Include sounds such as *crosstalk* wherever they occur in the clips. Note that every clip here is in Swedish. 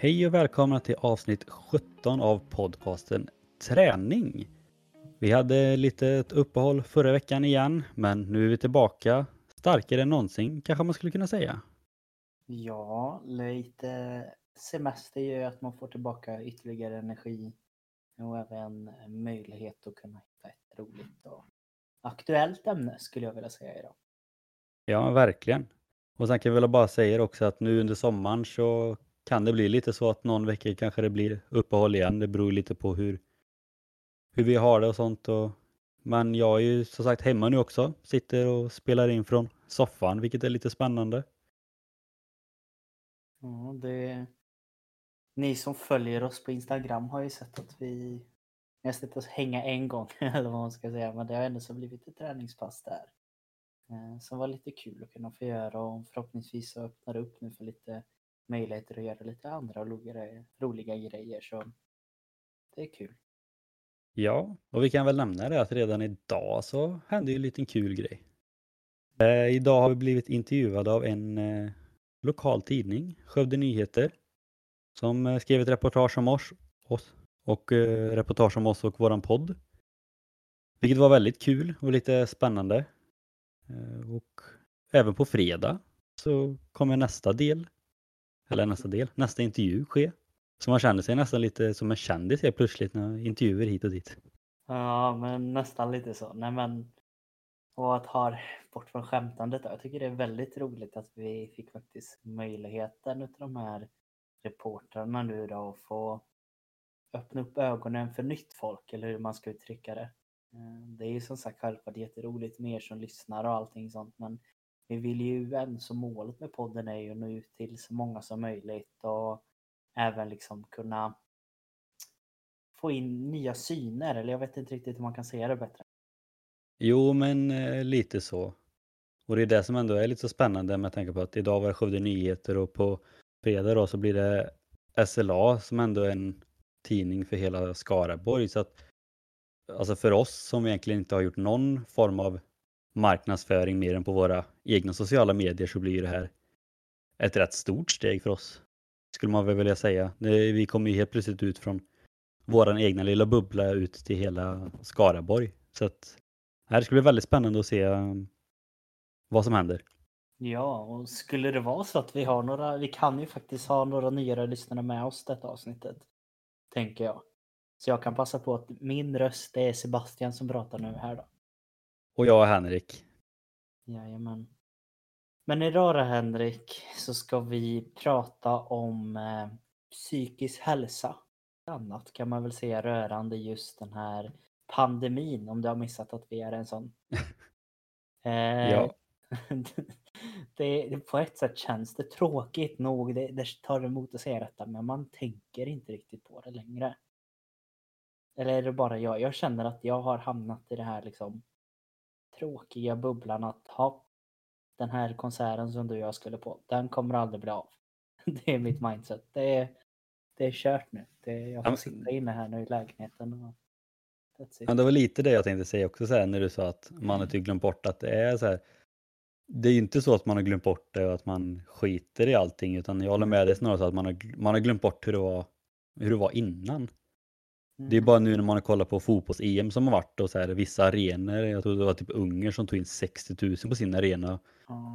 Hej och välkomna till avsnitt 17 av podcasten Träning. Vi hade lite uppehåll förra veckan igen, men nu är vi tillbaka starkare än någonsin kanske man skulle kunna säga. Ja, lite semester gör att man får tillbaka ytterligare energi och även möjlighet att kunna hitta ett roligt och aktuellt ämne skulle jag vilja säga idag. Ja, verkligen. Och sen kan vi väl bara säga också att nu under sommaren så kan det bli lite så att någon vecka kanske det blir uppehåll igen. Det beror lite på hur, hur vi har det och sånt. Och, men jag är ju som sagt hemma nu också. Sitter och spelar in från soffan, vilket är lite spännande. Ja, det... Ni som följer oss på Instagram har ju sett att vi jag har sett oss hänga en gång, *laughs* eller vad man ska säga, men det har ändå så blivit ett träningspass där. Eh, som var lite kul att kunna få göra och förhoppningsvis så öppnar det upp nu för lite möjligheter att göra lite andra roliga, roliga grejer så det är kul. Ja, och vi kan väl nämna det att redan idag så hände ju en liten kul grej. Eh, idag har vi blivit intervjuade av en eh, lokal tidning, Skövde Nyheter, som eh, skrev ett reportage om oss, oss och eh, reportage om oss och våran podd. Vilket var väldigt kul och lite spännande. Eh, och även på fredag så kommer nästa del, eller nästa del, nästa intervju ske. Så man känner sig nästan lite som en kändis helt plötsligt när intervjuer hit och dit. Ja, men nästan lite så. Nej, men och att ha bort från skämtandet. Jag tycker det är väldigt roligt att vi fick faktiskt möjligheten utav de här reportrarna nu då att få öppna upp ögonen för nytt folk eller hur man ska uttrycka det. Eh, det är ju som sagt självklart jätteroligt med er som lyssnar och allting sånt men vi vill ju ändå, så målet med podden är ju att nå ut till så många som möjligt och även liksom kunna få in nya syner eller jag vet inte riktigt hur man kan säga det bättre. Jo, men eh, lite så. Och det är det som ändå är lite så spännande med tanke på att idag var det Skövde Nyheter och på fredag då så blir det SLA som ändå är en tidning för hela Skaraborg. Så att, alltså för oss som egentligen inte har gjort någon form av marknadsföring mer än på våra egna sociala medier så blir det här ett rätt stort steg för oss. Skulle man väl vilja säga. Vi kommer ju helt plötsligt ut från våran egna lilla bubbla ut till hela Skaraborg. Så att det ska bli väldigt spännande att se um, vad som händer. Ja, och skulle det vara så att vi har några, vi kan ju faktiskt ha några nyare lyssnare med oss detta avsnittet. Tänker jag. Så jag kan passa på att min röst är Sebastian som pratar nu här då. Och jag är Henrik. Jajamän. Men idag då Henrik så ska vi prata om eh, psykisk hälsa. Annat kan man väl säga rörande just den här pandemin om du har missat att vi är en sån. *laughs* eh, Ja. det, *laughs* det, på ett sätt känns det tråkigt nog, det, det tar emot att säga detta, men man tänker inte riktigt på det längre. Eller är det bara jag? Jag känner att jag har hamnat i det här liksom tråkiga bubblan att ha den här konserten som du och jag skulle på, den kommer aldrig bli av. *laughs* Det är mitt mindset. Det är, det är kört nu. Det, jag får sitta inne här nu i lägenheten. Och men det var lite det jag tänkte säga också så här, när du sa att man har typ glömt bort att det är så här. Det är inte så att man har glömt bort det och att man skiter i allting utan jag håller med dig snarare så att man har, man har glömt bort hur det var, hur det var innan. Det är bara nu när man har kollat på fotbolls-EM som har varit och så här, vissa arenor, jag tror det var typ Ungern som tog in 60 000 på sin arena.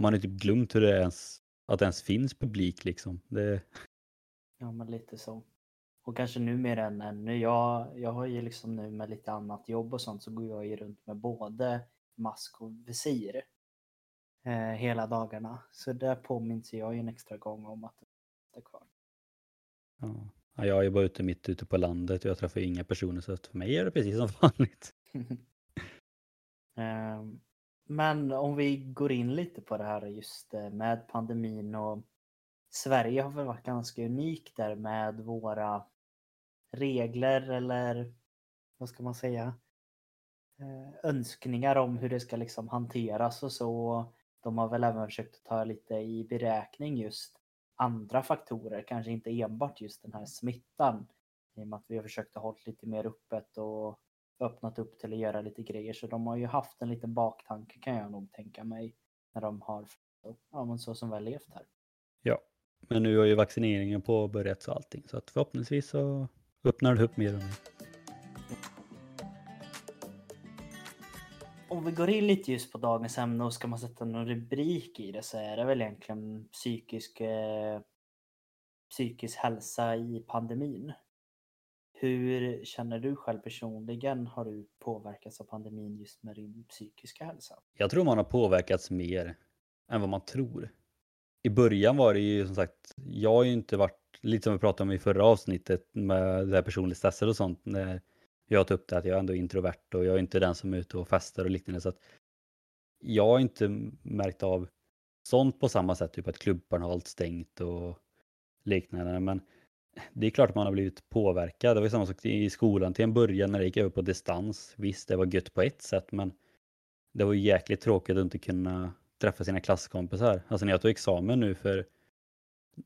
Man har typ glömt hur det ens, att det ens finns publik liksom. Det... Ja men lite så. Och kanske nu mer än ännu. Jag, jag har ju liksom nu med lite annat jobb och sånt så går jag ju runt med både mask och visir eh, hela dagarna. Så där påminns jag ju en extra gång om att det är kvar. Ja jag är bara ute mitt ute på landet och jag träffar inga personer så för mig är det precis som *laughs* vanligt. *laughs* Ehm, men om vi går in lite på det här just eh, med pandemin och Sverige har väl varit ganska unik där med våra regler eller vad ska man säga eh, önskningar om hur det ska liksom hanteras och så. De har väl även försökt ta lite i beräkning just andra faktorer, kanske inte enbart just den här smittan. I och med att vi har försökt att hålla lite mer öppet och öppnat upp till att göra lite grejer. Så de har ju haft en liten baktanke kan jag nog tänka mig när de har ja, men så som vi har levt här. Ja, Men nu har ju vaccineringen påbörjats och allting så att förhoppningsvis så öppnar det upp mer och mer. Om vi går in lite just på dagens ämne och ska man sätta någon rubrik i det så är det väl egentligen psykisk, eh, psykisk hälsa i pandemin. Hur känner du själv personligen? Har du påverkats av pandemin just med din psykiska hälsa? Jag tror man har påverkats mer än vad man tror. I början var det ju som sagt, jag har ju inte varit, lite som vi pratade om i förra avsnittet med det här personligt stressade och sånt, när jag tar upp det att jag är ändå introvert och jag är inte den som är ute och festar och liknande. Så att jag har inte märkt av sånt på samma sätt, typ att klubbarna har hållit stängt och liknande. Men det är klart att man har blivit påverkad. Det var samma sak i skolan till en början när det gick över på distans. Visst, det var gött på ett sätt, men det var jäkligt tråkigt att inte kunna träffa sina klasskompisar. Alltså när jag tog examen nu för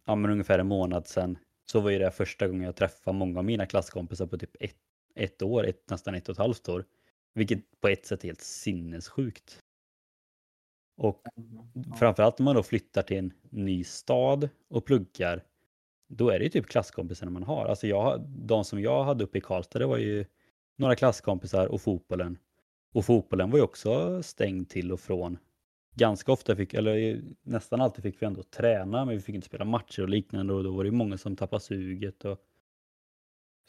ja, men ungefär en månad sedan så var ju det första gången jag träffade många av mina klasskompisar på typ ett, ett år, ett, nästan ett och ett halvt år. Vilket på ett sätt är helt sinnessjukt. Och framförallt om man då flyttar till en ny stad och pluggar, då är det ju typ klasskompisarna man har. Alltså jag, de som jag hade uppe i Karlstad, det var ju några klasskompisar och fotbollen. Och fotbollen var ju också stängd till och från. Ganska ofta fick, eller nästan alltid fick vi ändå träna, men vi fick inte spela matcher och liknande och då var det många som tappade suget. Och...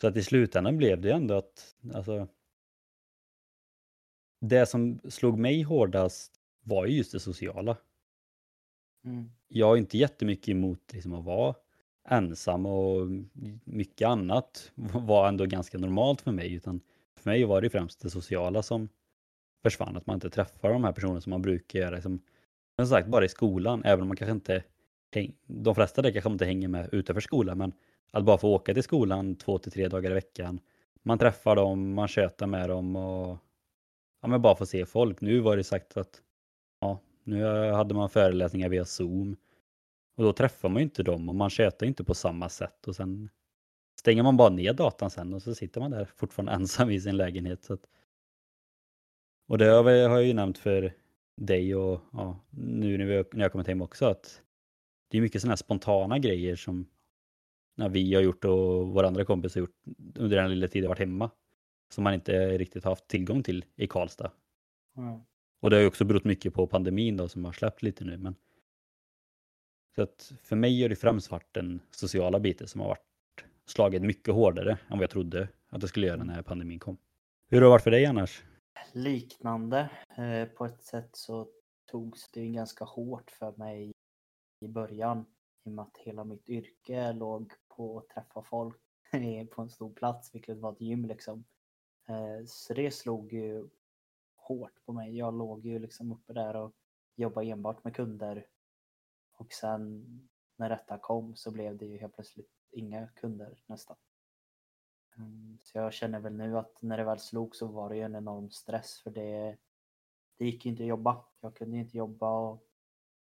Så att i slutändan blev det ändå att, alltså, det som slog mig hårdast var ju just det sociala. Mm. Jag har inte jättemycket emot liksom att vara ensam och mycket annat var ändå ganska normalt för mig. Utan för mig var det främst det sociala som försvann, att man inte träffar de här personerna som man brukar göra. Liksom, men som sagt, bara i skolan, även om man kanske inte de flesta där kanske inte hänger med utanför skolan, men att bara få åka till skolan två till tre dagar i veckan. Man träffar dem, man tjötar med dem och ja, men bara få se folk. Nu var det sagt att ja, nu hade man föreläsningar via Zoom och då träffar man ju inte dem och man tjötar inte på samma sätt och sen stänger man bara ner datan sen och så sitter man där fortfarande *laughs* ensam i sin lägenhet. Så att... Och det har jag ju nämnt för dig och ja, nu när, vi, när jag kommit hem också att det är mycket sådana här spontana grejer som när vi har gjort och våra andra kompisar gjort under den lilla tid jag varit hemma som man inte riktigt haft tillgång till i Karlstad. Mm. Och det har ju också berott mycket på pandemin då som har släppt lite nu. Men... Så att för mig har det främst varit den sociala biten som har varit slagit mycket hårdare än vad jag trodde att det skulle göra när pandemin kom. Hur har det varit för dig annars? Liknande. Eh, på ett sätt så togs det ganska hårt för mig i början. I och med att hela mitt yrke låg på att träffa folk *laughs* på en stor plats, vilket var ett gym liksom. Eh, så det slog ju hårt på mig. Jag låg ju liksom uppe där och jobbade enbart med kunder. Och sen när detta kom så blev det ju helt plötsligt inga kunder nästan. Mm, så jag känner väl nu att när det väl slog så var det ju en enorm stress för det, det gick ju inte att jobba. Jag kunde ju inte jobba och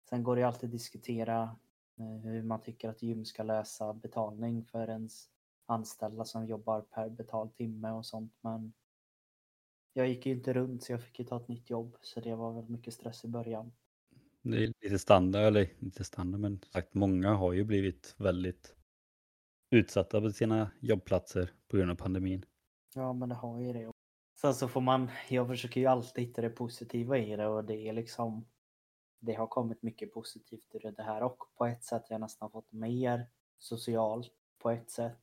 sen går det ju alltid att diskutera hur man tycker att gym ska lösa betalning för ens anställda som jobbar per betald timme och sånt men jag gick ju inte runt så jag fick ju ta ett nytt jobb så det var väl mycket stress i början. Det är lite standard, eller inte standard, men sagt många har ju blivit väldigt utsatta på sina jobbplatser på grund av pandemin. Ja, men det har ju det. Sen så får man, jag försöker ju alltid hitta det positiva i det och det är liksom, det har kommit mycket positivt ur det här och på ett sätt har jag nästan fått mer socialt på ett sätt.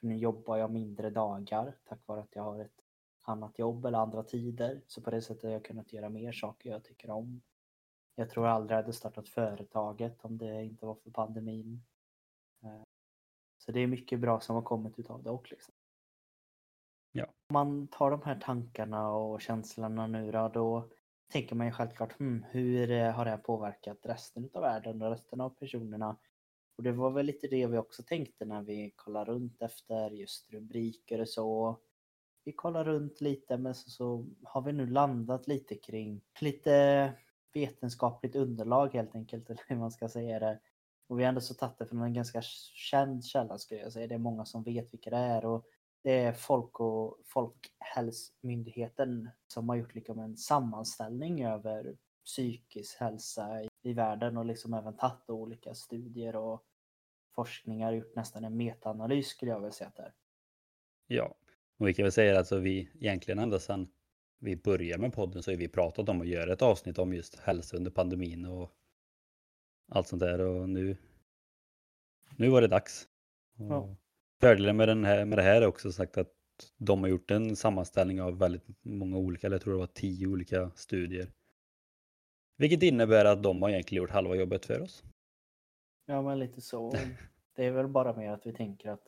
För nu jobbar jag mindre dagar tack vare att jag har ett annat jobb eller andra tider. Så på det sättet har jag kunnat göra mer saker jag tycker om. Jag tror aldrig jag hade startat företaget om det inte var för pandemin. Eh, Så det är mycket bra som har kommit utav det också. Liksom. Ja. Om man tar de här tankarna och känslorna nu då, då tänker man ju självklart hmm, hur eh, har det här påverkat resten av världen och resten av personerna? Och det var väl lite det vi också tänkte när vi kollade runt efter just rubriker och så. Vi kollar runt lite men så, så har vi nu landat lite kring lite vetenskapligt underlag helt enkelt, eller hur man ska säga det. Och vi har ändå så tagit det från en ganska känd källa skulle jag säga. Det är många som vet vilka det är och det är Folk och Folkhälsomyndigheten som har gjort liksom en sammanställning över psykisk hälsa i, i världen och liksom även tagit olika studier och forskningar, gjort nästan en metaanalys skulle jag vilja säga att det är. Ja, och vi kan väl säga att alltså vi egentligen ända sedan vi började med podden så har vi pratat om att göra ett avsnitt om just hälsa under pandemin och allt sånt där och nu, nu var det dags. Ja. Fördelen med, den här, med det här är också sagt att de har gjort en sammanställning av väldigt många olika, eller jag tror det var tio olika studier. Vilket innebär att de har egentligen gjort halva jobbet för oss. Ja, men lite så. Det är väl bara mer att vi tänker att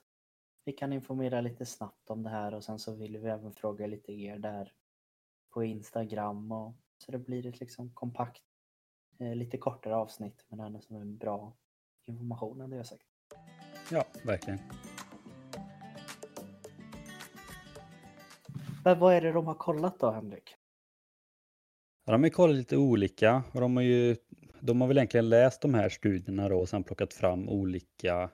vi kan informera lite snabbt om det här och sen så vill vi även fråga lite er där på Instagram och så det blir ett liksom kompakt, eh, lite kortare avsnitt men ändå som en bra information det jag sagt. Ja, verkligen. Men vad är det de har kollat då, Henrik? Ja, de har kollat lite olika och de har ju de har väl egentligen läst de här studierna då och sen plockat fram olika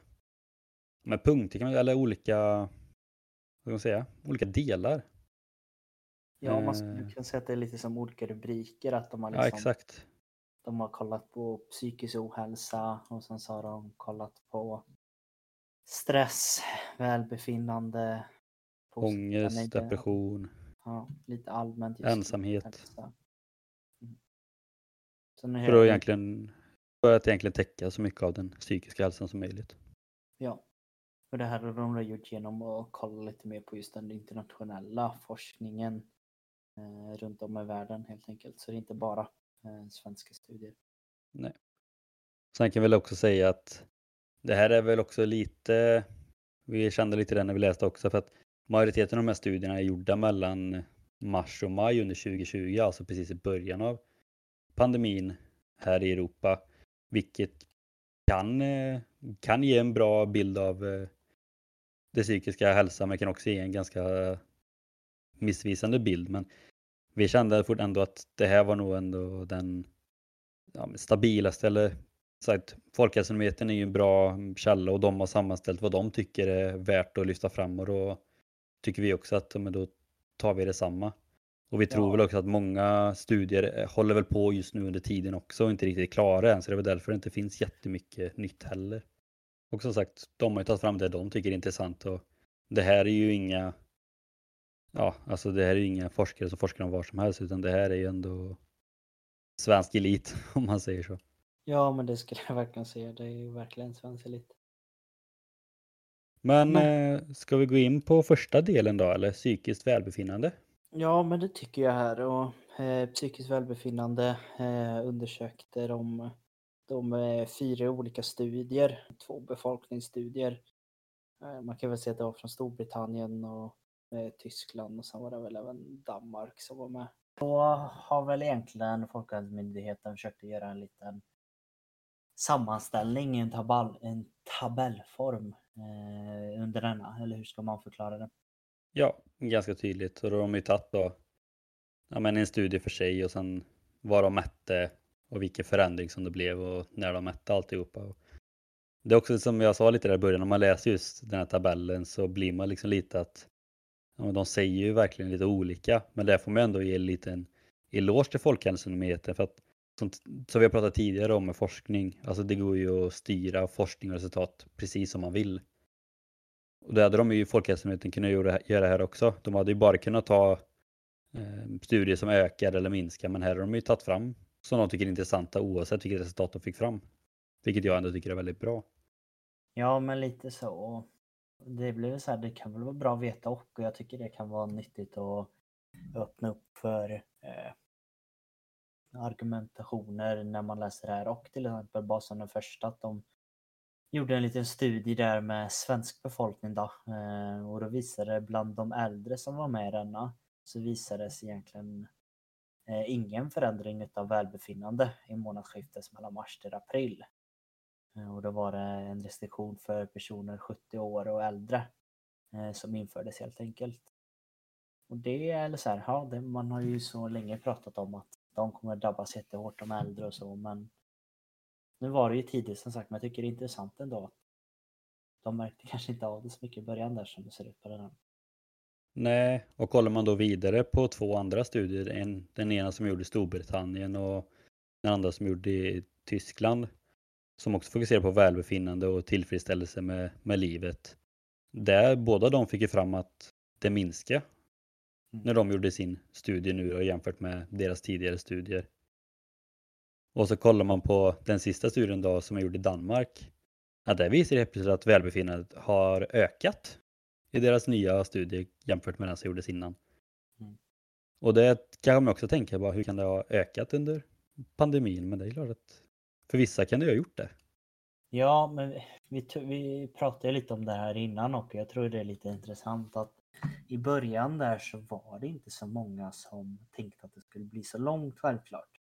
med punkter kan eller olika vad ska man säga, olika delar. Ja, man Eh. skulle kunna säga att det är lite som olika rubriker. Att de har, Ja, liksom, exakt. de har kollat på psykisk ohälsa och sen så har de kollat på stress, välbefinnande, Ångest, negativa- depression, Ja, lite allmänt. ensamhet. Mm. För att egentligen, för att egentligen täcka så mycket av den psykiska hälsan som möjligt. Ja. Och det här har de gjort genom att kolla lite mer på just den internationella forskningen eh, runt om i världen helt enkelt. Så det är inte bara eh, svenska studier. Sen kan vi också säga att det här är väl också lite, vi kände lite det när vi läste också, för att majoriteten av de här studierna är gjorda mellan mars och maj under 2020, alltså precis i början av pandemin här i Europa, vilket kan, eh, kan ge en bra bild av eh, det psykiska hälsan, men kan också ge en ganska missvisande bild. Men vi kände fort ändå att det här var nog ändå den ja, stabilaste eller sagt, Folkhälsomyndigheten är ju en bra källa och de har sammanställt vad de tycker är värt att lyfta fram och då tycker vi också att men då tar vi detsamma. Och vi tror Ja. väl också att många studier eh, håller väl på just nu under tiden också och inte riktigt klara än så det är väl därför det inte finns jättemycket nytt heller. Och som sagt, de har ju tagit fram det de tycker är intressant och det här är ju inga Ja, alltså det här är ju inga forskare som forskar om var som helst utan det här är ju ändå svensk elit *laughs* om man säger så. Ja, men det skulle jag verkligen säga. Det är ju verkligen svensk elit. Men eh, ska vi gå in på första delen då, eller psykiskt välbefinnande? Ja, men det tycker jag här. Och, eh, psykiskt välbefinnande eh, undersökte de, de eh, fyra olika studier, två befolkningsstudier. Eh, man kan väl säga att det var från Storbritannien och Tyskland och sen var det väl även Danmark som var med. Då har väl egentligen Folkhälsomyndigheten försökt göra en liten sammanställning i en, tabell, en tabellform Eh, under denna, eller hur ska man förklara det? Ja, ganska tydligt. Och då har de ju tagit då ja, men en studie för sig och sen vad de mätte och vilken förändring som det blev och när de mätte alltihopa. Och det är också som jag sa lite där i början, när man läser just den här tabellen så blir man liksom lite att ja, de säger ju verkligen lite olika, men där får man ändå ge en liten eloge till Folkhälsomyndigheten för att som, som vi har pratat tidigare om med forskning, alltså det går ju att styra forskning och resultat precis som man vill. Och det hade de ju Folkhälsomyndigheten kunnat göra, göra här också. De hade ju bara kunnat ta eh, studier som ökar eller minskar, men här har de ju tagit fram som de tycker är intressanta oavsett vilket resultat de fick fram. Vilket jag ändå tycker är väldigt bra. Ja, men lite så. Det blir så här, det kan väl vara bra att veta och och jag tycker det kan vara nyttigt att öppna upp för eh, argumentationer när man läser det här och till exempel bara som den första att de gjorde en liten studie där med svensk befolkning då eh, och då visade det bland de äldre som var med i denna så visades egentligen eh, ingen förändring utav välbefinnande i månadsskiftet mellan mars till april. Eh, och då var det en restriktion för personer 70 år och äldre som infördes helt enkelt. Och det är eller så här, ja, det, man har ju så länge pratat om att de kommer drabbas jättehårt, de äldre och så, men nu var det ju tidigt som sagt, men jag tycker det är intressant ändå att de märkte *laughs* kanske inte av det så mycket i början där som det ser ut på den här. Nej, och kollar man då vidare på två andra studier, en, den ena som gjorde i Storbritannien och den andra som gjorde i Tyskland, som också fokuserar på välbefinnande och tillfredsställelse med, med livet. Där båda de fick ju fram att det minskar när de gjorde sin studie nu och jämfört med deras tidigare studier. Och så kollar man på den sista studien då som är gjord i Danmark. Ja, där visar det helt plötsligt att välbefinnandet har ökat i deras nya studie jämfört med den som gjordes innan. Mm. Och det kan man också tänka på, hur kan det ha ökat under pandemin? Men det är klart att för vissa kan det ha gjort det. Ja, men vi, vi pratade lite om det här innan och jag tror det är lite intressant att i början där så var det inte så många som tänkte att det skulle bli så långt självklart.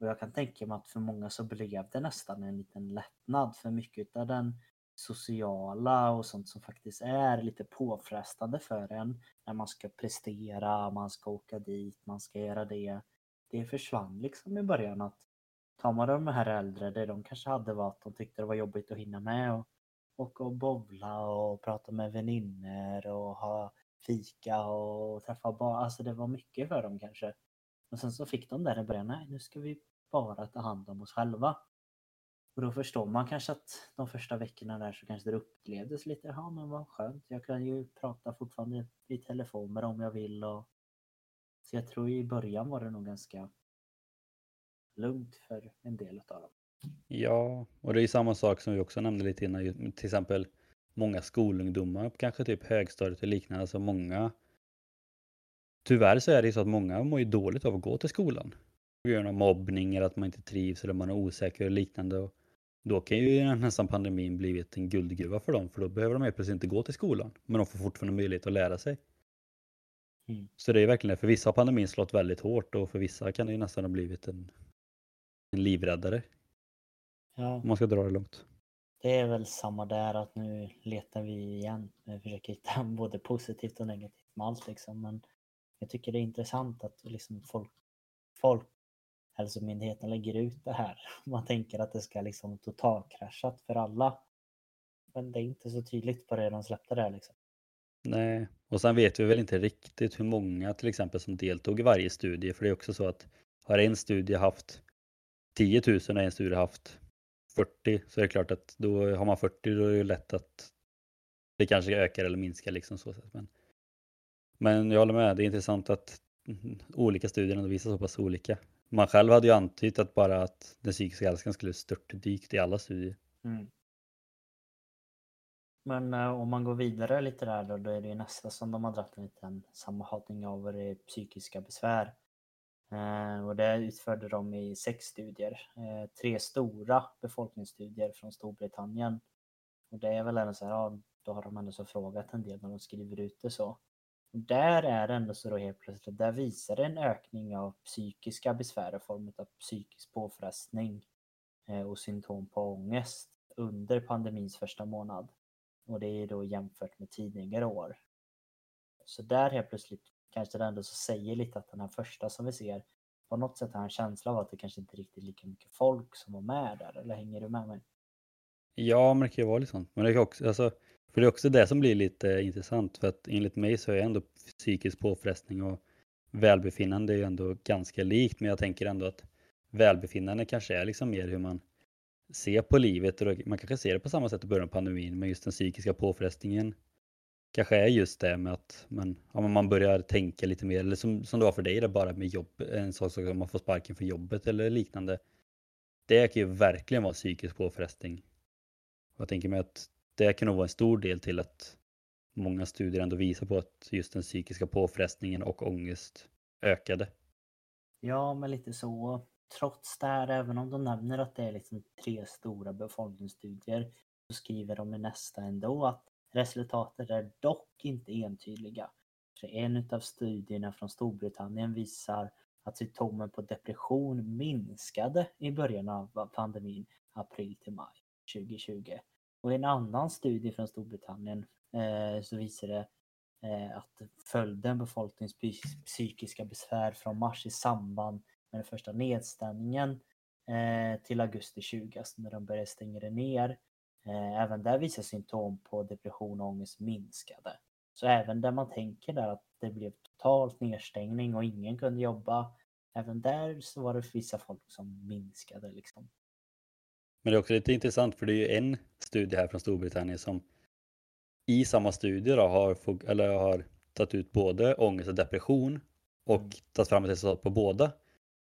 Och jag kan tänka mig att för många så blev det nästan en liten lättnad för mycket av den sociala och sånt som faktiskt är lite påfrestande för en när man ska prestera, man ska åka dit, man ska göra det. Det försvann liksom i början att tar man de här äldre, det de kanske hade var att de tyckte det var jobbigt att hinna med och åka och bowla och prata med vänner och ha fika och träffa barn. Alltså det var mycket för dem kanske. Och sen så fick de där i början, nej nu ska vi bara ta hand om oss själva. Och då förstår man kanske att de första veckorna där så kanske det upplevdes lite, ja men vad skönt, jag kan ju prata fortfarande i telefon med dem jag vill och så jag tror i början var det nog ganska lugnt för en del av dem. Ja, och det är ju samma sak som vi också nämnde lite innan, till exempel många skolungdomar, kanske typ högstadiet och liknande, alltså många Tyvärr så är det så att många mår ju dåligt av att gå till skolan. På grund av mobbning eller att man inte trivs eller man är osäker och liknande. Och då kan ju nästan pandemin blivit en guldgruva för dem för då behöver de helt plötsligt inte gå till skolan. Men de får fortfarande möjlighet att lära sig. Mm. Så det är verkligen det. För vissa har pandemin slått väldigt hårt och för vissa kan det ju nästan ha blivit en, en livräddare. Ja. Om man ska dra det långt. Det är väl samma där att nu letar vi igen. Vi försöker hitta *laughs* både positivt och negativt med allt liksom. Men jag tycker det är intressant att liksom folk, Folkhälsomyndigheten lägger ut det här. *laughs* Man tänker att det ska liksom totalkraschat för alla. Men det är inte så tydligt på det de släppte där liksom. Nej, och sen vet vi väl inte riktigt hur många till exempel som deltog i varje studie. För det är också så att har en studie haft 10 000 och en studie haft 40 så är det klart att då har man 40 då är det lätt att det kanske ökar eller minskar liksom så. sätt. Men, men jag håller med, det är intressant att mm, olika studier ändå visar så pass olika. Man själv hade ju antytt att bara att den psykiska hälsan skulle störtdykt i alla studier. Mm. Men eh, om man går vidare lite där då, då är det ju nästa som de har dragit en liten sammanfattning av vad det är psykiska besvär. Eh, och det utförde de i sex studier. Eh, tre stora befolkningsstudier från Storbritannien. Och det är väl ändå så här, ja, då har de ändå så frågat en del när de skriver ut det så. Och där är det ändå så då helt plötsligt, där visar det en ökning av psykiska besvär i form av psykisk påfrestning eh, och symptom på ångest under pandemins första månad. Och det är då jämfört med tidigare år. Så där helt plötsligt kanske det ändå så säger lite att den här första som vi ser på något sätt har en känsla av att det kanske inte riktigt är lika mycket folk som var med där, eller hänger du med mig? Ja, men det kan ju vara lite sånt. Men det kan också, alltså, för det är också det som blir lite intressant. För att enligt mig så är ändå psykisk påfrestning och välbefinnande är ju ändå ganska likt. Men jag tänker ändå att välbefinnande kanske är liksom mer hur man ser på livet. Och man kanske ser det på samma sätt i början av pandemin. Men just den psykiska påfrestningen kanske är just det med att man, ja, man börjar tänka lite mer. Eller som, som det var för dig, det bara med jobb. En sak som man får sparken för jobbet eller liknande. Det kan ju verkligen vara psykisk påfrestning. Jag tänker mig att det kan nog vara en stor del till att många studier ändå visar på att just den psykiska påfrestningen och ångest ökade. Ja, men lite så. Trots det här, även om de nämner att det är liksom tre stora befolkningsstudier, så skriver de i nästa ändå att resultatet är dock inte entydiga. För en av studierna från Storbritannien visar att symptomen på depression minskade i början av pandemin, april till maj 2020. Och i en annan studie från Storbritannien eh, så visar det eh, att följden befolkningens psykiska besvär från mars i samband med den första nedstängningen eh, till augusti 20, alltså när de började stänga det ner. Eh, även där visar symptom på depression och ångest minskade. Så även där man tänker där att det blev totalt nedstängning och ingen kunde jobba, även där så var det vissa folk som minskade liksom. Men det är också lite intressant för det är ju en studie här från Storbritannien som i samma studie då har, eller har tagit ut både ångest och depression och mm. tagit fram ett resultat på båda.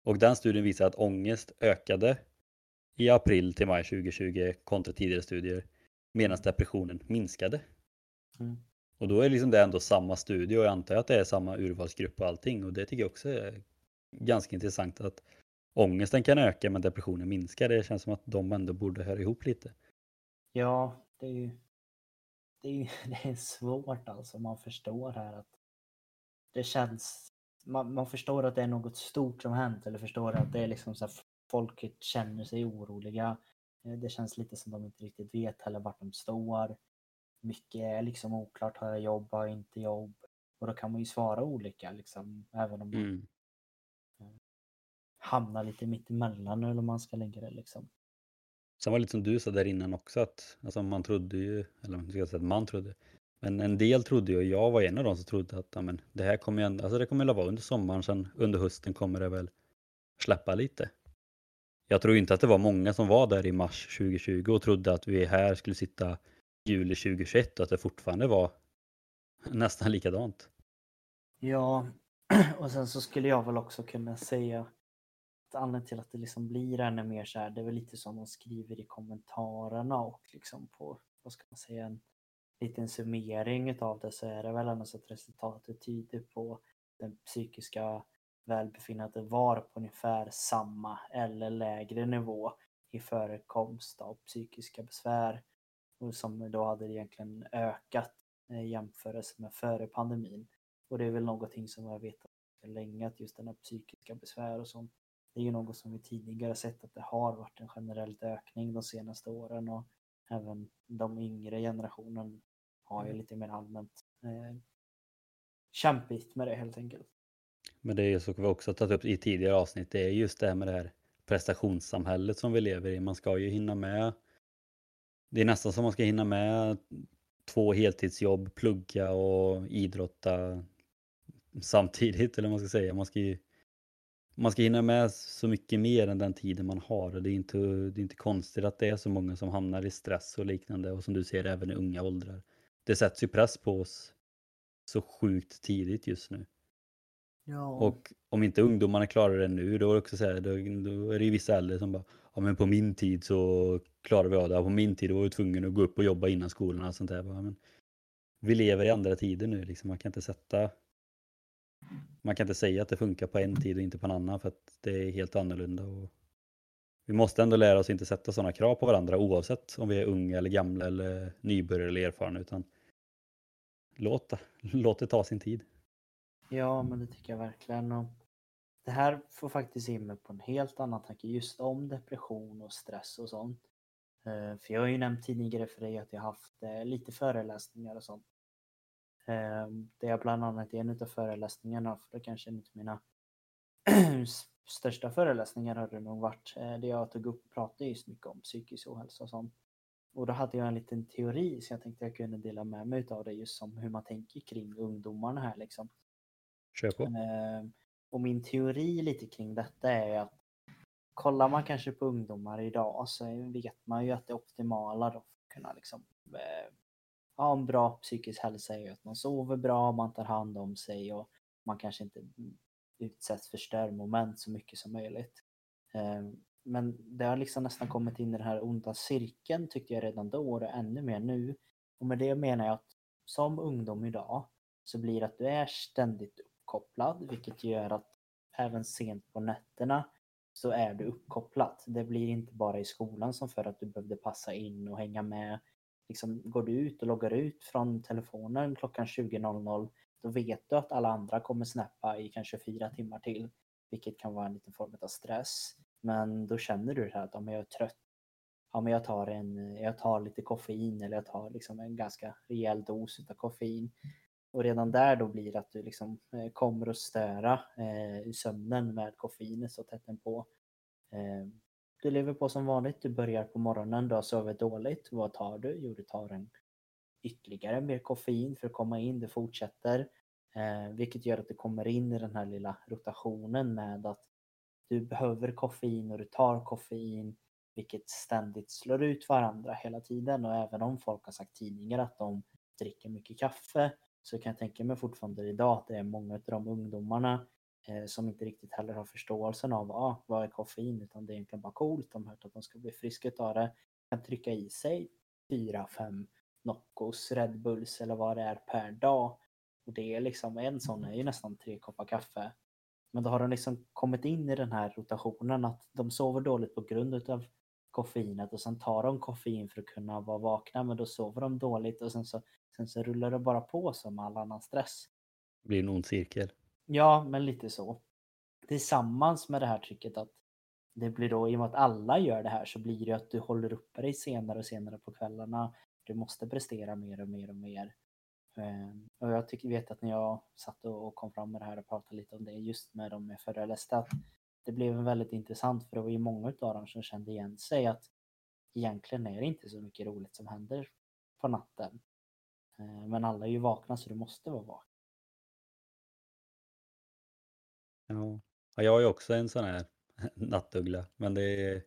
Och den studien visar att ångest ökade i april till maj 2020 kontra tidigare studier medan depressionen minskade. Mm. Och då är liksom det ändå samma studie och jag antar att det är samma urvalsgrupp och allting och det tycker jag också är ganska intressant att ångesten kan öka men depressionen minskar. Det känns som att de ändå borde höra ihop lite. Ja, det är ju det är, *laughs* det är svårt alltså. Man förstår här att det känns man, man förstår att det är något stort som hänt eller förstår att det är liksom så folket känner sig oroliga. Eh, det känns lite som de inte riktigt vet heller vart de står. Mycket är liksom oklart. Har jag jobb? Har jag inte jobb? Och då kan man ju svara olika liksom, även om man mm. Eh, hamnar lite mitt emellan eller man ska lägga det liksom. Sen var det lite som du sa där innan också att alltså man trodde ju, eller man ska säga att man trodde, men en del trodde ju, och jag var en av dem som trodde att amen, det här kommer ju, alltså det kommer att vara under sommaren, sen under hösten kommer det väl släppa lite. Jag tror inte att det var många som var där i mars 2020 och trodde att vi här skulle sitta juli 2021 och att det fortfarande var *laughs* nästan likadant. Ja, *clears throat* och sen så skulle jag väl också kunna säga att anledningen till att det liksom blir ännu mer så här, det är väl lite som de skriver i kommentarerna och liksom på, vad ska man säga, en liten summering av det så är det väl ändå så att resultatet tyder på den psykiska välbefinnandet var på ungefär samma eller lägre nivå i förekomst av psykiska besvär som då hade egentligen ökat i eh, jämförelse med före pandemin. Och det är väl någonting som jag vet länge att just den här psykiska besvär och sånt det är ju något som vi tidigare sett att det har varit en generell ökning de senaste åren och även de yngre generationen har ju mm. lite mer allmänt eh, kämpigt med det helt enkelt. Men det är ju så vi också tagit upp i tidigare avsnitt, det är just det här med det här prestationssamhället som vi lever i. Man ska ju hinna med. Det är nästan som man ska hinna med två heltidsjobb, plugga och idrotta samtidigt eller vad man ska säga. Man ska ju man ska hinna med så mycket mer än den tiden man har och det är inte, det är inte konstigt att det är så många som hamnar i stress och liknande och som du ser även i unga åldrar. Det sätts ju press på oss så sjukt tidigt just nu. Ja. Och om inte ungdomarna klarar det nu, då är det också så här, då, då är det ju vissa äldre som bara, ja men på min tid så klarade vi av det, på min tid var vi tvungna att gå upp och jobba innan skolan och sånt där. Men vi lever i andra tider nu, liksom. man kan inte sätta man kan inte säga att det funkar på en tid och inte på en annan för att det är helt annorlunda. Och vi måste ändå lära oss att inte sätta sådana krav på varandra oavsett om vi är unga eller gamla eller nybörjare eller erfarna utan låt, låt det ta sin tid. Ja, men det tycker jag verkligen. Och det här får faktiskt in mig på en helt annan tanke just om depression och stress och sånt. Eh, för jag har ju nämnt tidigare för dig att jag haft eh, lite föreläsningar och sånt. Eh, det är bland annat i en av föreläsningarna, för det kanske är en av mina *clears throat* största föreläsningar har det nog varit, det jag tog upp och pratade just mycket om psykisk ohälsa och sånt. Och då hade jag en liten teori så jag tänkte jag kunde dela med mig av det just som hur man tänker kring ungdomarna här liksom. Kör på. Eh, och min teori lite kring detta är att kollar man kanske på ungdomar idag så vet man ju att det optimala då för att kunna liksom eh, ha en bra psykisk hälsa är ju att man sover bra, man tar hand om sig och man kanske inte utsätts för störmoment så mycket som möjligt. Eh, men det har liksom nästan kommit in i den här onda cirkeln tyckte jag redan då och ännu mer nu. Och med det menar jag att som ungdom idag så blir det att du är ständigt uppkopplad vilket gör att även sent på nätterna så är du uppkopplad. Det blir inte bara i skolan som för att du behövde passa in och hänga med liksom, går du ut och loggar ut från telefonen klockan 20.00 då vet du att alla andra kommer snappa i kanske fyra timmar till. Vilket kan vara en liten form av stress. Men då känner du det här att om jag är trött, ja men jag tar, en, jag tar lite koffein eller jag tar liksom en ganska rejäl dos av koffein. Och redan där då blir att du liksom eh, kommer att störa eh, sömnen med koffeinet så tätt på. Eh, du lever på som vanligt, du börjar på morgonen, du har sovit dåligt. Vad tar du? Jo, du tar en ytterligare mer koffein för att komma in, du fortsätter. Eh, vilket gör att du kommer in i den här lilla rotationen med att du behöver koffein och du tar koffein vilket ständigt slår ut varandra hela tiden och även om folk har sagt tidningar att de dricker mycket kaffe så kan jag tänka mig fortfarande idag att det är många av de ungdomarna eh, som inte riktigt heller har förståelsen av ah, vad är koffein utan det är egentligen bara coolt. De har hört att de ska bli friska av det. Kan trycka i sig fyra, fem Noccos, Red Bulls eller vad det är per dag. Och det är liksom en sån är ju nästan tre koppar kaffe. Men då har de liksom kommit in i den här rotationen att de sover dåligt på grund utav koffeinet och sen tar de koffein för att kunna vara vakna men då sover de dåligt och sen så, sen så rullar det bara på som all annan stress. Det blir en ond cirkel. Ja, men lite så. Tillsammans med det här trycket att det blir då, i och med att alla gör det här, så blir det att du håller uppe dig senare och senare på kvällarna. Du måste prestera mer och mer och mer. Ehm, och jag tycker, vet att när jag satt och kom fram med det här och pratade lite om det just med de jag föreläste, att det blev väldigt intressant för det var ju många av dem som kände igen sig att egentligen är det inte så mycket roligt som händer på natten. Eh, men alla är ju vakna så du måste vara vaken. Ja. jag är ju också en sån här *laughs* nattuggla, men det är,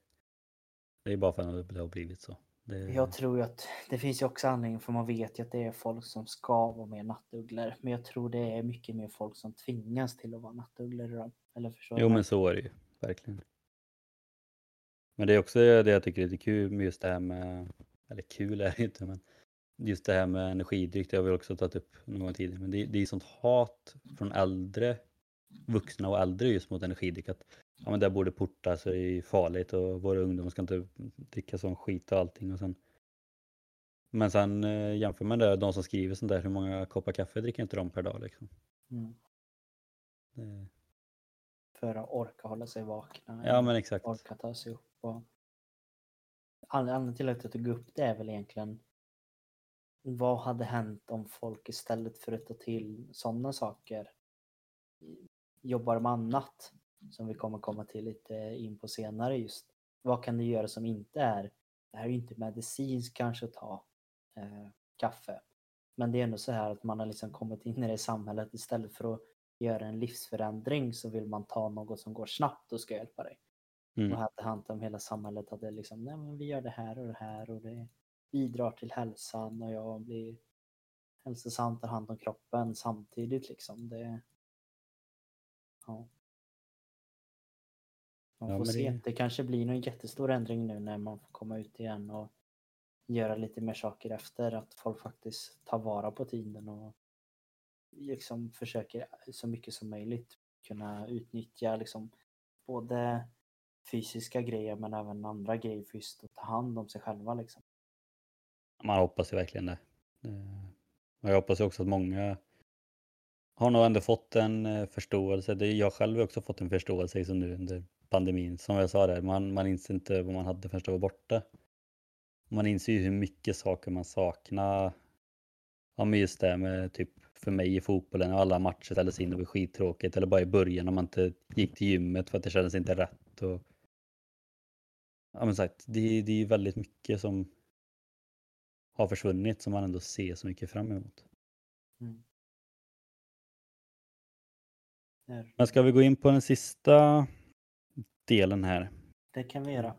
det är bara för att det har blivit så. Det... Jag tror ju att det finns ju också anledning för man vet ju att det är folk som ska vara mer nattugglor. Men jag tror det är mycket mer folk som tvingas till att vara nattugglor. Eller förstår Jo men så är det ju, verkligen. Men det är också det jag tycker är lite kul med just det här med, eller kul är det inte men just det här med energidryck, det har vi också tagit upp någon gång tidigare. Men det, det är sånt hat från äldre vuxna och äldre just mot energidryck. Att ja, men det borde portas och det är farligt och våra ungdomar ska inte dricka sån skit och allting. Och sen, men sen eh, jämför man det, de som skriver sånt där, hur många koppar kaffe dricker inte de per dag liksom? Mm. Det... För att orka hålla sig vakna. Ja men exakt. Orka ta sig upp. Och... Anledningen till att jag tog upp det är väl egentligen vad hade hänt om folk istället för att ta till sådana saker jobbar med annat som vi kommer komma till lite in på senare just. Vad kan du göra som inte är, det här är ju inte medicinskt kanske att ta eh, kaffe. Men det är ändå så här att man har liksom kommit in i det samhället istället för att göra en livsförändring så vill man ta något som går snabbt och ska hjälpa dig. Mm. Och hade hänt om hela samhället hade liksom, nej men vi gör det här och det här och det bidrar till hälsan och jag blir hälsosam, tar hand om kroppen samtidigt liksom. Det, ja. Man får ja, se. Det... det kanske blir någon jättestor ändring nu när man får komma ut igen och göra lite mer saker efter. Att folk faktiskt tar vara på tiden och liksom försöker så mycket som möjligt kunna utnyttja liksom både fysiska grejer men även andra grejer för just att ta hand om sig själva. Liksom. Man hoppas ju verkligen det. Och jag hoppas också att många har nog ändå fått en eh, förståelse. Det jag själv har också fått en förståelse liksom nu under pandemin. Som jag sa där, man, man inser inte vad man hade först att vara borta. Man inser ju hur mycket saker man saknar. Ja men just det med typ för mig i fotbollen, alla matcher ställdes in och var skittråkigt. Eller bara i början när man inte gick till gymmet för att det kändes inte rätt. Och... Ja men sagt, det, det är väldigt mycket som har försvunnit som man ändå ser så mycket fram emot. Mm. Men ska vi gå in på den sista delen här? Det kan vi göra.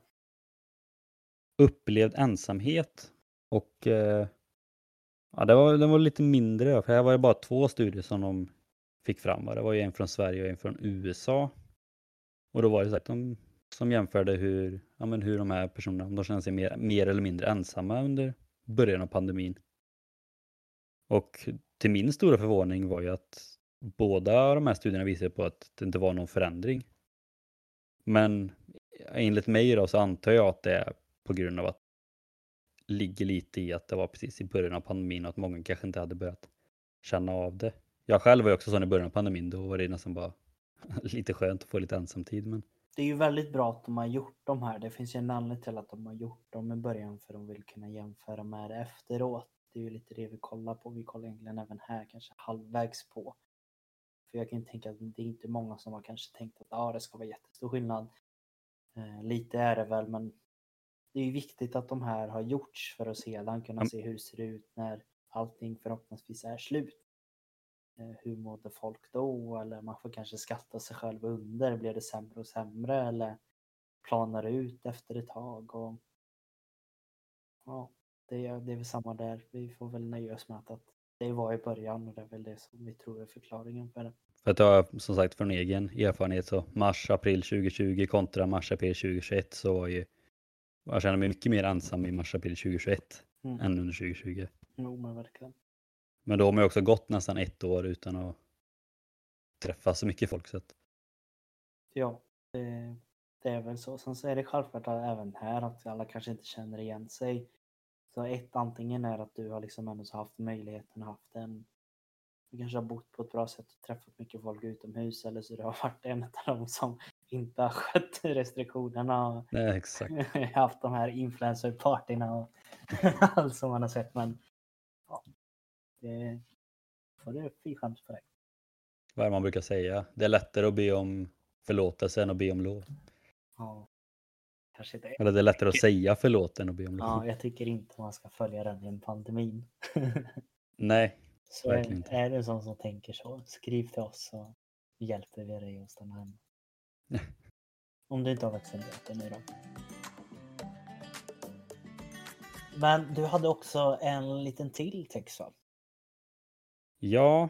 Upplevd ensamhet och eh, ja, det var, den var lite mindre för här var det bara två studier som de fick fram. Det var ju en från Sverige och en från USA. Och då var det så att de som jämförde hur, ja, men hur de här personerna, om de känner sig mer, mer eller mindre ensamma under början av pandemin. Och till min stora förvåning var ju att båda de här studierna visar på att det inte var någon förändring. Men enligt mig då så antar jag att det är på grund av att det ligger lite i att det var precis i början av pandemin och att många kanske inte hade börjat känna av det. Jag själv var ju också sån i början av pandemin, då var det nästan bara *laughs* lite skönt att få lite ensamtid. Men... Det är ju väldigt bra att de har gjort de här. Det finns ju en anledning till att de har gjort dem i början för de vill kunna jämföra med det efteråt. Det är ju lite det vi kollar på. Vi kollar egentligen även här kanske halvvägs på för jag kan tänka att det är inte många som har kanske tänkt att ah, det ska vara jättestor skillnad. Eh, lite är det väl, men det är viktigt att de här har gjorts för att sedan kunna se hur det ser ut när allting förhoppningsvis är slut. Eh, hur mådde folk då? Eller man får kanske skatta sig själv under. Blev det sämre och sämre? Eller planar ut efter ett tag och ja, det är, det är väl samma där. Vi får väl nöja oss med att det var i början och det är väl det som vi tror är förklaringen för det. För att jag som sagt från egen erfarenhet så mars, april 2020 kontra mars, april 2021 så var ju jag känner mig mycket mer ensam i mars, april 2021 mm. än under 2020. Jo men verkligen. Men då har man ju också gått nästan ett år utan att träffa så mycket folk. Så att... Ja, det, det är väl så. Sen så är det självklart även här att alla kanske inte känner igen sig. Så ett, antingen är att du har liksom ändå haft möjligheten, haft en du kanske har bott på ett bra sätt och träffat mycket folk utomhus eller så du har varit en av dem som inte har *laughs* skött restriktionerna och Nej, *laughs* haft de här influencerpartyna och *laughs* allt som man har sett. Men ja, det får du fy skäms på dig. Vad är det man brukar säga? Det är lättare att be om förlåtelse än att be om lov. Ja, kanske det. Eller det är lättare att säga förlåt än att be om lov. Ja, jag tycker inte man ska följa den i en pandemin. *laughs* Nej, så är, inte. är det sån som tänker så, skriv till oss så hjälper vi dig att stanna hemma. *laughs* Om du inte har vaccinerat dig nu då. Men du hade också en liten till text va? Ja,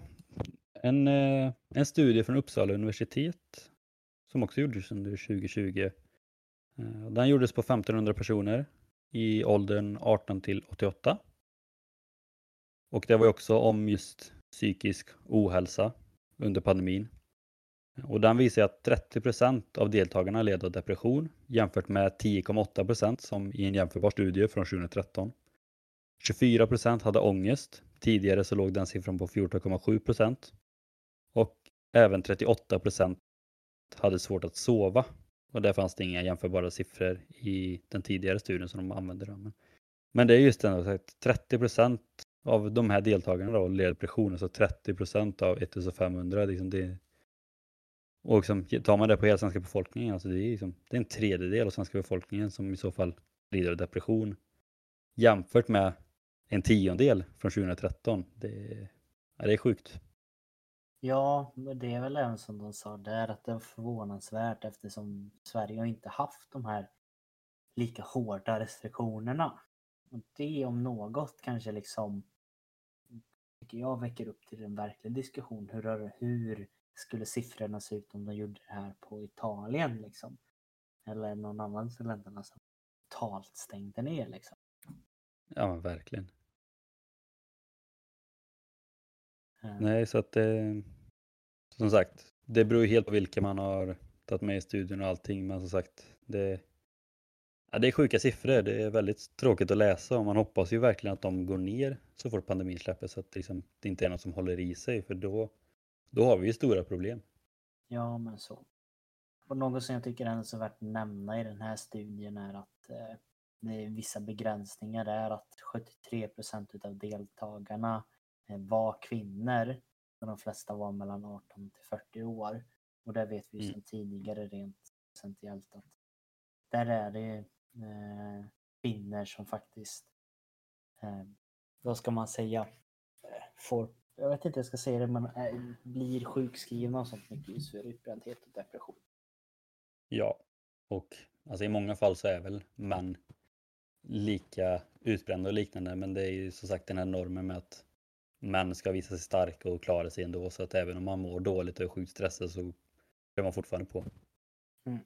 en, eh, en studie från Uppsala universitet som också gjordes under 2020. Eh, den gjordes på 1500 personer i åldern 18 till 88. Och det var också om just psykisk ohälsa under pandemin. Eh, och den visar att 30 procent av deltagarna led av depression jämfört med 10,8 procent som i en jämförbar studie från 2013. 24 procent hade ångest. Tidigare så låg den siffran på 14,7 procent. Och även 38 procent hade svårt att sova. Och där fanns det inga jämförbara siffror i den tidigare studien som de använde. Men det är just den att 30 procent av de här deltagarna då led depression, alltså 30 procent av 1500. Liksom det, och liksom, tar man det på hela svenska befolkningen, alltså det, är liksom, det är en tredjedel av svenska befolkningen som i så fall lider av depression. Jämfört med en tiondel från 2013. Det, ja, det är sjukt. Ja, det är väl även som de sa där att det är förvånansvärt eftersom Sverige har inte haft de här lika hårda restriktionerna. Och det om något kanske liksom tycker jag väcker upp till en verklig diskussion. Hur, hur skulle siffrorna se ut om de gjorde det här på Italien liksom? Eller någon annan av länderna som totalt stängde ner liksom? Ja, men verkligen. Nej, så att det... Som sagt, det beror ju helt på vilka man har tagit med i studien och allting. Men som sagt, det, ja, det är sjuka siffror. Det är väldigt tråkigt att läsa och man hoppas ju verkligen att de går ner så fort pandemin släpper så att liksom, det inte är något som håller i sig. För då, då har vi ju stora problem. Ja, men så. Och något som jag tycker är så värt att nämna i den här studien är att eh, det är vissa begränsningar. Det är att 73 procent av deltagarna Eh, var kvinnor. Och de flesta var mellan 18 till 40 år. Och det vet vi mm. sedan tidigare rent procentuellt att där är det eh, kvinnor som faktiskt, eh, vad ska man säga, eh, får, jag vet inte hur jag ska säga det, men äh, blir sjukskrivna och sånt mycket just för utbrändhet och depression. Ja, och alltså i många fall så är väl män lika utbrända och liknande, men det är ju som sagt den här normen med att män ska visa sig starka och klara sig ändå. Så att även om man mår dåligt och är sjukt stressad så är man fortfarande på. Mm.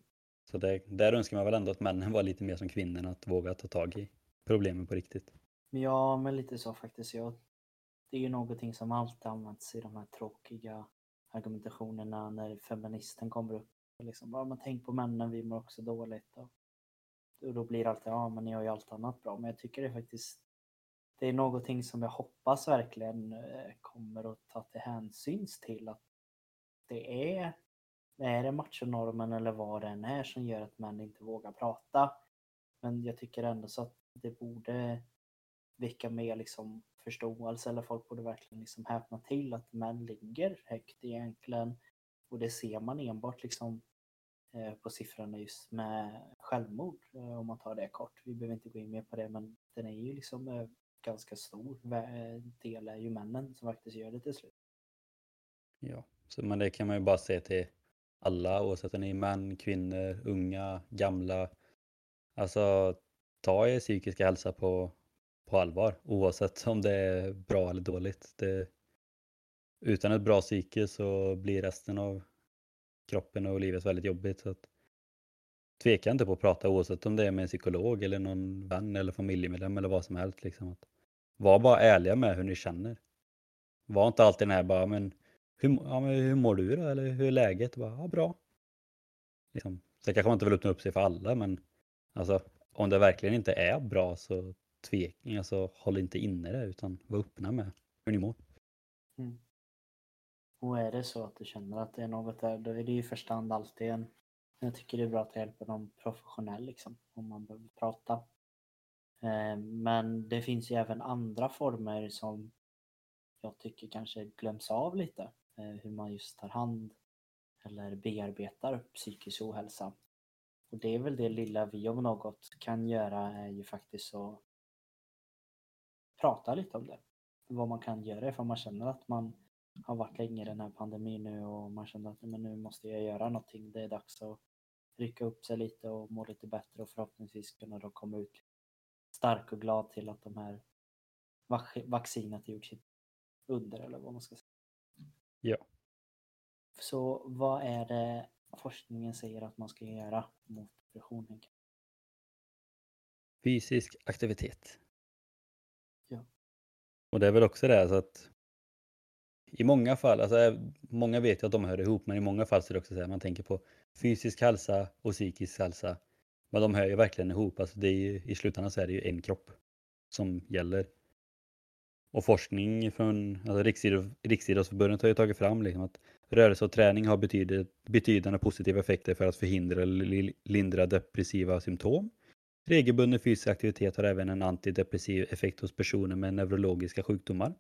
Så det, där önskar man väl ändå att männen var lite mer som kvinnorna, att våga ta tag i problemen på riktigt. Ja, men lite så faktiskt. Ja. Det är ju någonting som alltid används i de här tråkiga argumentationerna när feministen kommer upp. Liksom, bara, man tänk på männen, vi mår också dåligt. Och, och då blir det alltid, ja men ni har ju allt annat bra. Men jag tycker det faktiskt det är någonting som jag hoppas verkligen eh, kommer att ta till hänsyn till att det är, är det machonormen eller vad det än är som gör att män inte vågar prata. Men jag tycker ändå så att det borde väcka mer liksom förståelse eller folk borde verkligen liksom häpna till att män ligger högt egentligen. Och det ser man enbart liksom eh, på siffrorna just med självmord eh, om man tar det kort. Vi behöver inte gå in mer på det men den är ju liksom ganska stor del är ju männen som faktiskt gör det till slut. Ja, så, men det kan man ju bara se till alla oavsett om ni är män, kvinnor, unga, gamla. Alltså ta er psykiska hälsa på, på allvar oavsett om det är bra eller dåligt. Det, utan ett bra psyke så blir resten av kroppen och livet väldigt jobbigt. Så att, tveka inte på att prata oavsett om det är med en psykolog eller någon vän eller familjemedlem eller vad som helst. Liksom. Att, var bara ärliga med hur ni känner. Var inte alltid den här bara, men hur, ja, men hur mår du då? Eller hur är läget? Bara, ja, bra. Liksom. Sen kanske man inte vill öppna upp sig för alla, men alltså, om det verkligen inte är bra så tveka, alltså, håll inte inne det utan var öppna med hur ni mår. Mm. Och är det så att du känner att det är något där, då är det ju i första hand alltid en... Jag tycker det är bra att hjälpa någon professionell liksom, om man behöver prata. Eh, men det finns ju även andra former som jag tycker kanske glöms av lite. Eh, hur man just tar hand eller bearbetar psykisk ohälsa. Och det är väl det lilla vi om något kan göra är ju faktiskt att prata lite om det. Vad man kan göra ifall man känner att man har varit länge i den här pandemin nu och man känner att men nu måste jag göra någonting. Det är dags att rycka upp sig lite och må lite bättre och förhoppningsvis kunna då komma ut stark och glad till att de här vaccinet gjort sitt under eller vad man ska säga. Ja. Så vad är det forskningen säger att man ska göra mot depression? Fysisk aktivitet. Ja. Och det är väl också det så att i många fall, alltså många vet ju att de hör ihop, men i många fall så är det också så här, man tänker på fysisk hälsa och psykisk hälsa. Men de hör ju verkligen ihop, alltså det är ju, i slutändan så är det ju en kropp som gäller. Och forskning från alltså Riksidrottsförbundet har ju tagit fram liksom att rörelse och träning har betydande, betydande positiva effekter för att förhindra eller lindra depressiva symptom. Regelbunden fysisk aktivitet har även en antidepressiv effekt hos personer med neurologiska sjukdomar.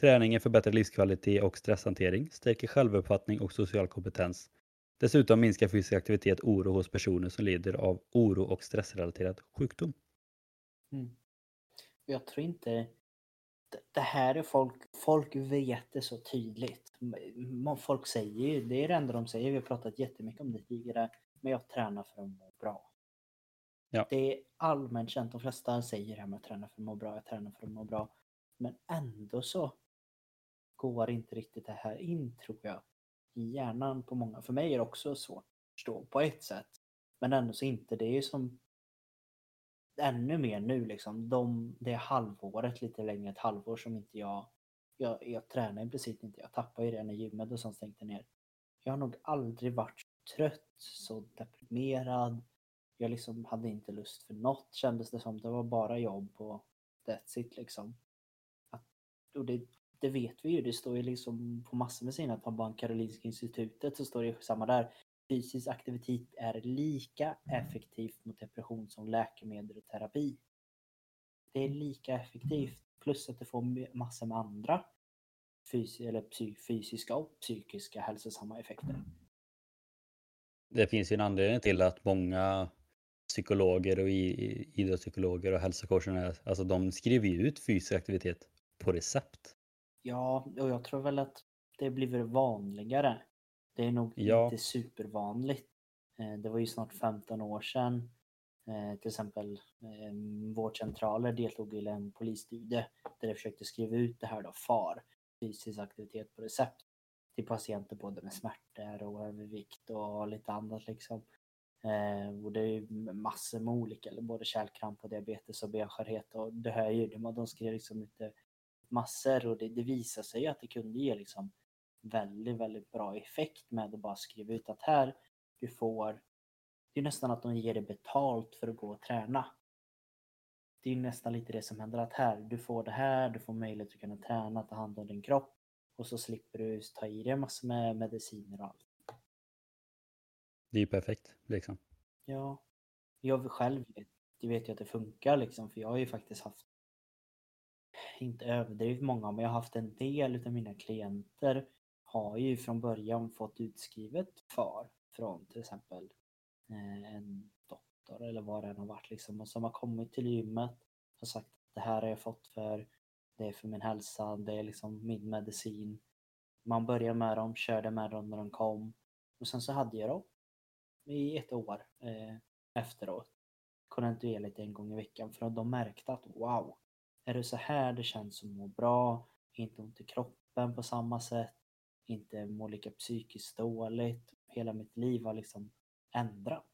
Träningen förbättrar livskvalitet och stresshantering, stärker självuppfattning och social kompetens. Dessutom minskar fysisk aktivitet oro hos personer som lider av oro och stressrelaterad sjukdom. Mm. Jag tror inte det här är folk, folk vet det så tydligt. Folk säger ju, det är det enda de säger, vi har pratat jättemycket om det tidigare, men jag tränar för att må bra. Ja. Det är allmänt känt, de flesta säger det här med att träna för att må bra, jag tränar för att må bra. Men ändå så går inte riktigt det här in tror jag i hjärnan på många. För mig är det också svårt att förstå på ett sätt. Men ändå så inte. Det är ju som ännu mer nu liksom. De, det är halvåret lite längre, ett halvår som inte jag, jag, jag tränar i princip inte. Jag tappar ju det när gymmet och sånt stängde ner. Jag har nog aldrig varit så trött, så deprimerad. Jag liksom hade inte lust för något kändes det som. Det var bara jobb och that's it liksom. Att, och det, det vet vi ju, det står ju liksom på massor med sina på Bank Karolinska institutet så står det samma där fysisk aktivitet är lika effektivt mot depression som läkemedel och terapi. Det är lika effektivt plus att det får massor med andra fys eller fysiska och psykiska hälsosamma effekter. Det finns ju en anledning till att många psykologer och idrottspsykologer och hälsocoacher, alltså de skriver ju ut fysisk aktivitet på recept. Ja, och jag tror väl att det blir vanligare det är nog ja. inte supervanligt. Eh, det var ju snart 15 år sedan eh, till exempel ehm, vårdcentraler deltog i en polisstudie där de försökte skriva ut det här då, FAR, fysisk aktivitet på recept, till patienter både med smärtor och övervikt och lite annat liksom. Eh, och det är ju massor med olika, både kärlkramp och diabetes och benskörhet och det hör ju, de skrev liksom lite massor och det, det visar sig att det kunde ge liksom väldigt, väldigt bra effekt med att bara skriva ut att här, du får, det är nästan att de ger dig betalt för att gå och träna. Det är nästan lite det som händer att här, du får det här, du får möjlighet att kunna träna, ta hand om din kropp och så slipper du ta i dig massor med mediciner och allt. Det är ju perfekt liksom. Ja. Jag själv vet, jag vet ju att det funkar liksom för jag har ju faktiskt haft inte överdrivet många, men jag har haft en del av mina klienter har ju från början fått utskrivet FAR från till exempel eh, en doktor eller vad det än har varit liksom och som har kommit till gymmet och sagt att det här har jag fått för det är för min hälsa, det är liksom min medicin. Man börjar med dem, körde med dem när de kom Och sen så hade jag dem i ett år eh, efteråt. Kontinuerligt en gång i veckan för att de märkte att wow, är det så här det känns att må bra, inte ont i kroppen på samma sätt, inte må lika psykiskt dåligt. Hela mitt liv har liksom ändrat.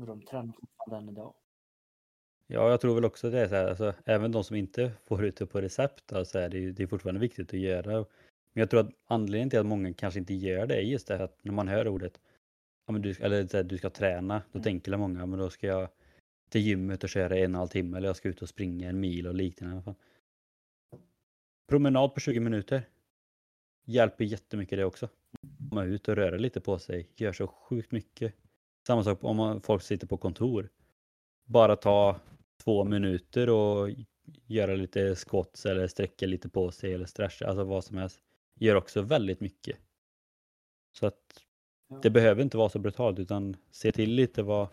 Och de tränar fortfarande än idag. Ja, jag tror väl också det är så här, alltså, även de som inte får ut det på recept, alltså, är det, ju- det är fortfarande viktigt att göra. Men jag tror att anledningen till att många kanske inte gör det är just det att när man hör ordet, ja, men du, eller så här, du ska träna, då Mm. tänker många, men då ska jag till gymmet och köra en och en halv timme eller jag ska ut och springa en mil och liknande. Fan. Promenad på 20 minuter hjälper jättemycket det också. Komma ut och röra lite på sig, gör så sjukt mycket. Samma sak om man, folk sitter på kontor. Bara ta två minuter och göra lite squats eller sträcka lite på sig eller stretcha, alltså vad som helst. Gör också väldigt mycket. Så att det behöver inte vara så brutalt utan se till lite vad,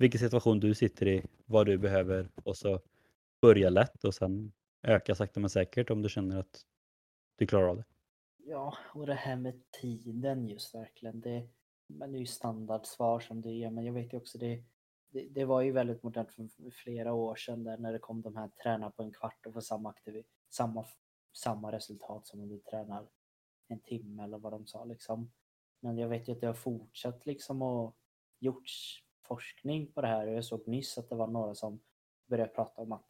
vilken situation du sitter i, vad du behöver och så börja lätt och sen öka sakta men säkert om du känner att du klarar av det. Ja, och det här med tiden just verkligen. Det, men det är ju standardsvar som det är, men jag vet ju också det, det, det var ju väldigt modernt för flera år sedan där när det kom de här träna på en kvart och få samma, aktiv, samma, samma resultat som om du tränar en timme eller vad de sa liksom. Men jag vet ju att det har fortsatt liksom och gjorts forskning på det här och jag såg nyss att det var några som började prata om att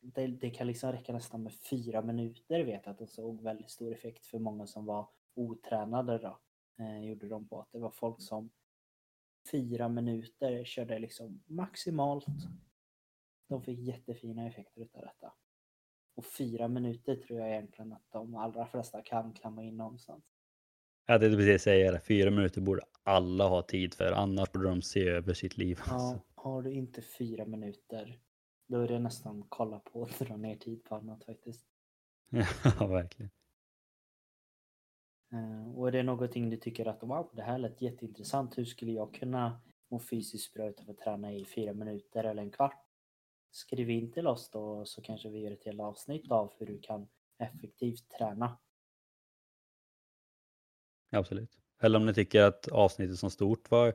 det, det kan liksom räcka nästan med fyra minuter vet jag att de såg väldigt stor effekt för många som var otränade då. Eh, gjorde de på att det var folk som fyra minuter körde liksom maximalt. De fick jättefina effekter utav detta. Och fyra minuter tror jag egentligen att de allra flesta kan klämma in någonstans. Jag tänkte precis säga det, fyra minuter borde alla ha tid för annars borde de se över sitt liv. Ja, Alltså. har du inte fyra minuter då är det nästan kolla på att dra ner tid på annat faktiskt. *laughs* ja, verkligen. Eh, Och är det någonting du tycker att wow, det här lät jätteintressant. Hur skulle jag kunna må fysiskt bra utan att träna i fyra minuter eller en kvart? Skriv in till oss då så kanske vi gör ett helt avsnitt av hur du kan effektivt träna. Absolut. Eller om ni tycker att avsnittet som stort var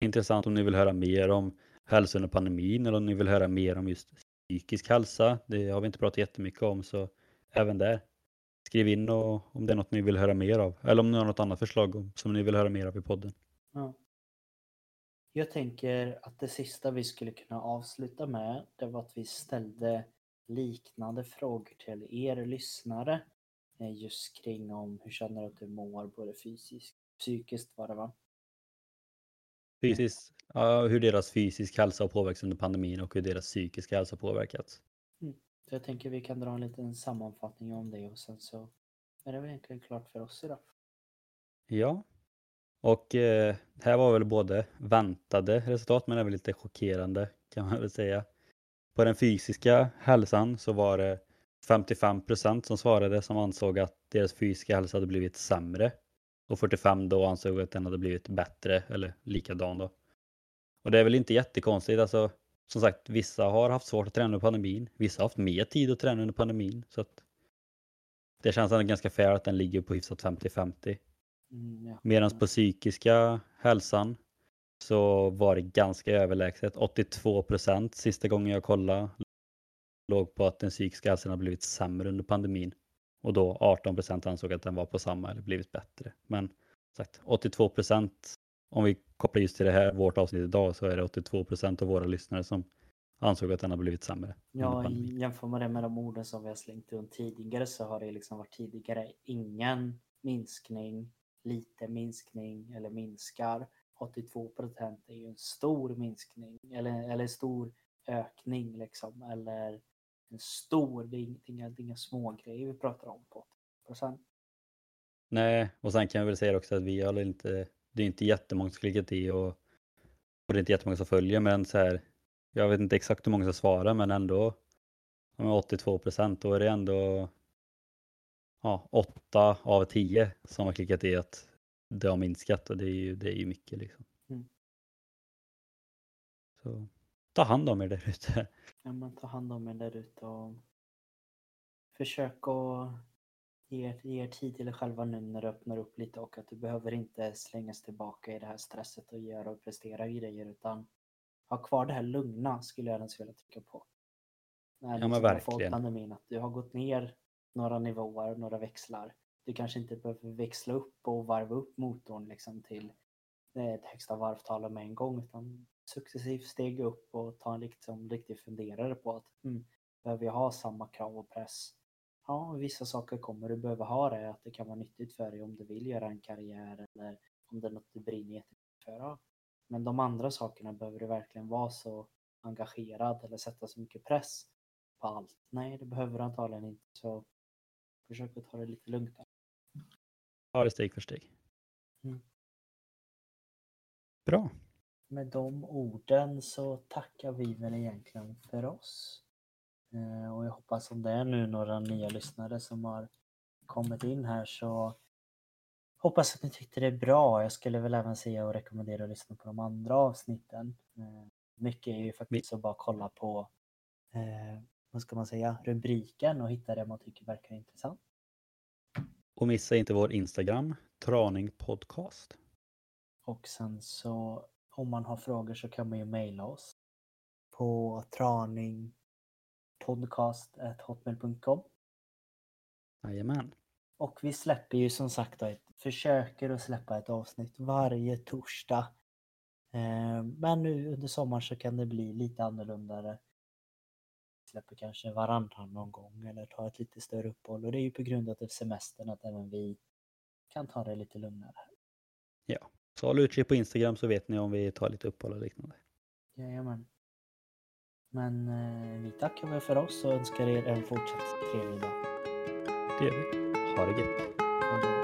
intressant, om ni vill höra mer om hälsa under pandemin eller om ni vill höra mer om just psykisk hälsa. Det har vi inte pratat jättemycket om så även där. Skriv in och, om det är något ni vill höra mer av eller om ni har något annat förslag om, som ni vill höra mer av i podden. Ja. Jag tänker att det sista vi skulle kunna avsluta med det var att vi ställde liknande frågor till er lyssnare eh, just kring om hur känner du att du mår både fysiskt psykiskt var det va? Fysiskt, ja, hur deras fysisk hälsa har påverkats under pandemin och hur deras psykiska hälsa har påverkats. Så jag tänker vi kan dra en liten sammanfattning om det och sen så är det väl egentligen klart för oss idag. Ja. Och eh, här var väl både väntade resultat men även lite chockerande kan man väl säga. På den fysiska hälsan så var det 55% som svarade som ansåg att deras fysiska hälsa hade blivit sämre. Och 45 då ansåg att den hade blivit bättre eller likadan då. Och det är väl inte jättekonstigt. Alltså, som sagt, vissa har haft svårt att träna under pandemin. Vissa har haft mer tid att träna under pandemin. Så att det känns ändå ganska fair att den ligger på hyfsat 50-50. Mm, ja. Medan på psykiska hälsan så var det ganska överlägset. 82 procent sista gången jag kollade låg på att den psykiska hälsan har blivit sämre under pandemin. Och då 18 procent ansåg att den var på samma eller blivit bättre. Men sagt 82 procent, om vi kopplar just till det här, vårt avsnitt idag, så är det 82 procent av våra lyssnare som ansåg att den har blivit sämre. Ja, jämför man det med de orden som vi har slängt runt tidigare så har det liksom varit tidigare ingen minskning, lite minskning eller minskar. 82 procent är ju en stor minskning eller, eller stor ökning liksom. Eller en stor, det är inga, det är inga, små grejer vi pratar om på 80 procent. Nej, och sen kan jag väl säga också att vi har inte, det är inte jättemånga som klickat i och, och det är inte jättemånga som följer men så här, jag vet inte exakt hur många som svarar men ändå om 82 procent då är det ändå ja, 8 av 10 som har klickat i att det har minskat och det är ju, det är ju mycket liksom. Mm. Så ta hand om er där ute. Ja, men ta hand om er där ute och försök att ge er, ge er tid till er själva nu när du öppnar upp lite och att du behöver inte slängas tillbaka i det här stresset och göra och prestera grejer utan ha kvar det här lugna skulle jag ens vilja trycka på. När men liksom verkligen. Pandemin, att du har gått ner några nivåer, några växlar. Du kanske inte behöver växla upp och varva upp motorn liksom till ett högsta varvtal med en gång utan successivt stega upp och ta en liksom riktig funderare på att mm, behöver jag ha samma krav och press? Ja, vissa saker kommer du behöva ha det, att det kan vara nyttigt för dig om du vill göra en karriär eller om det är något du brinner jättemycket för. Ja. Men de andra sakerna behöver du verkligen vara så engagerad eller sätta så mycket press på allt. Nej, det behöver du antagligen inte. Så försök att ta det lite lugnt. Ta det steg för steg. Mm. Bra. Med de orden så tackar vi väl egentligen för oss. Eh, och jag hoppas om det är nu några nya lyssnare som har kommit in här så hoppas att ni tyckte det är bra. Jag skulle väl även säga och rekommendera att lyssna på de andra avsnitten. Eh, mycket är ju faktiskt att bara kolla på eh, vad ska man säga, rubriken och hitta det man tycker verkar intressant. Och missa inte vår Instagram, Traning Podcast. Och sen så om man har frågor så kan man ju mejla oss på traningpodcast.hotmail.com Jajamän. Och vi släpper ju som sagt då ett, försöker att släppa ett avsnitt varje torsdag. Eh, men nu under sommaren så kan det bli lite annorlunda. Släpper kanske varannan någon gång eller tar ett lite större uppehåll och det är ju på grund av semestern att även vi kan ta det lite lugnare. Ja, så håll utkik på Instagram så vet ni om vi tar lite uppehåll och liknande. Jajamän. Men eh, vi tackar väl för oss och önskar er en fortsatt trevlig dag. Det gör vi. Ha det gött.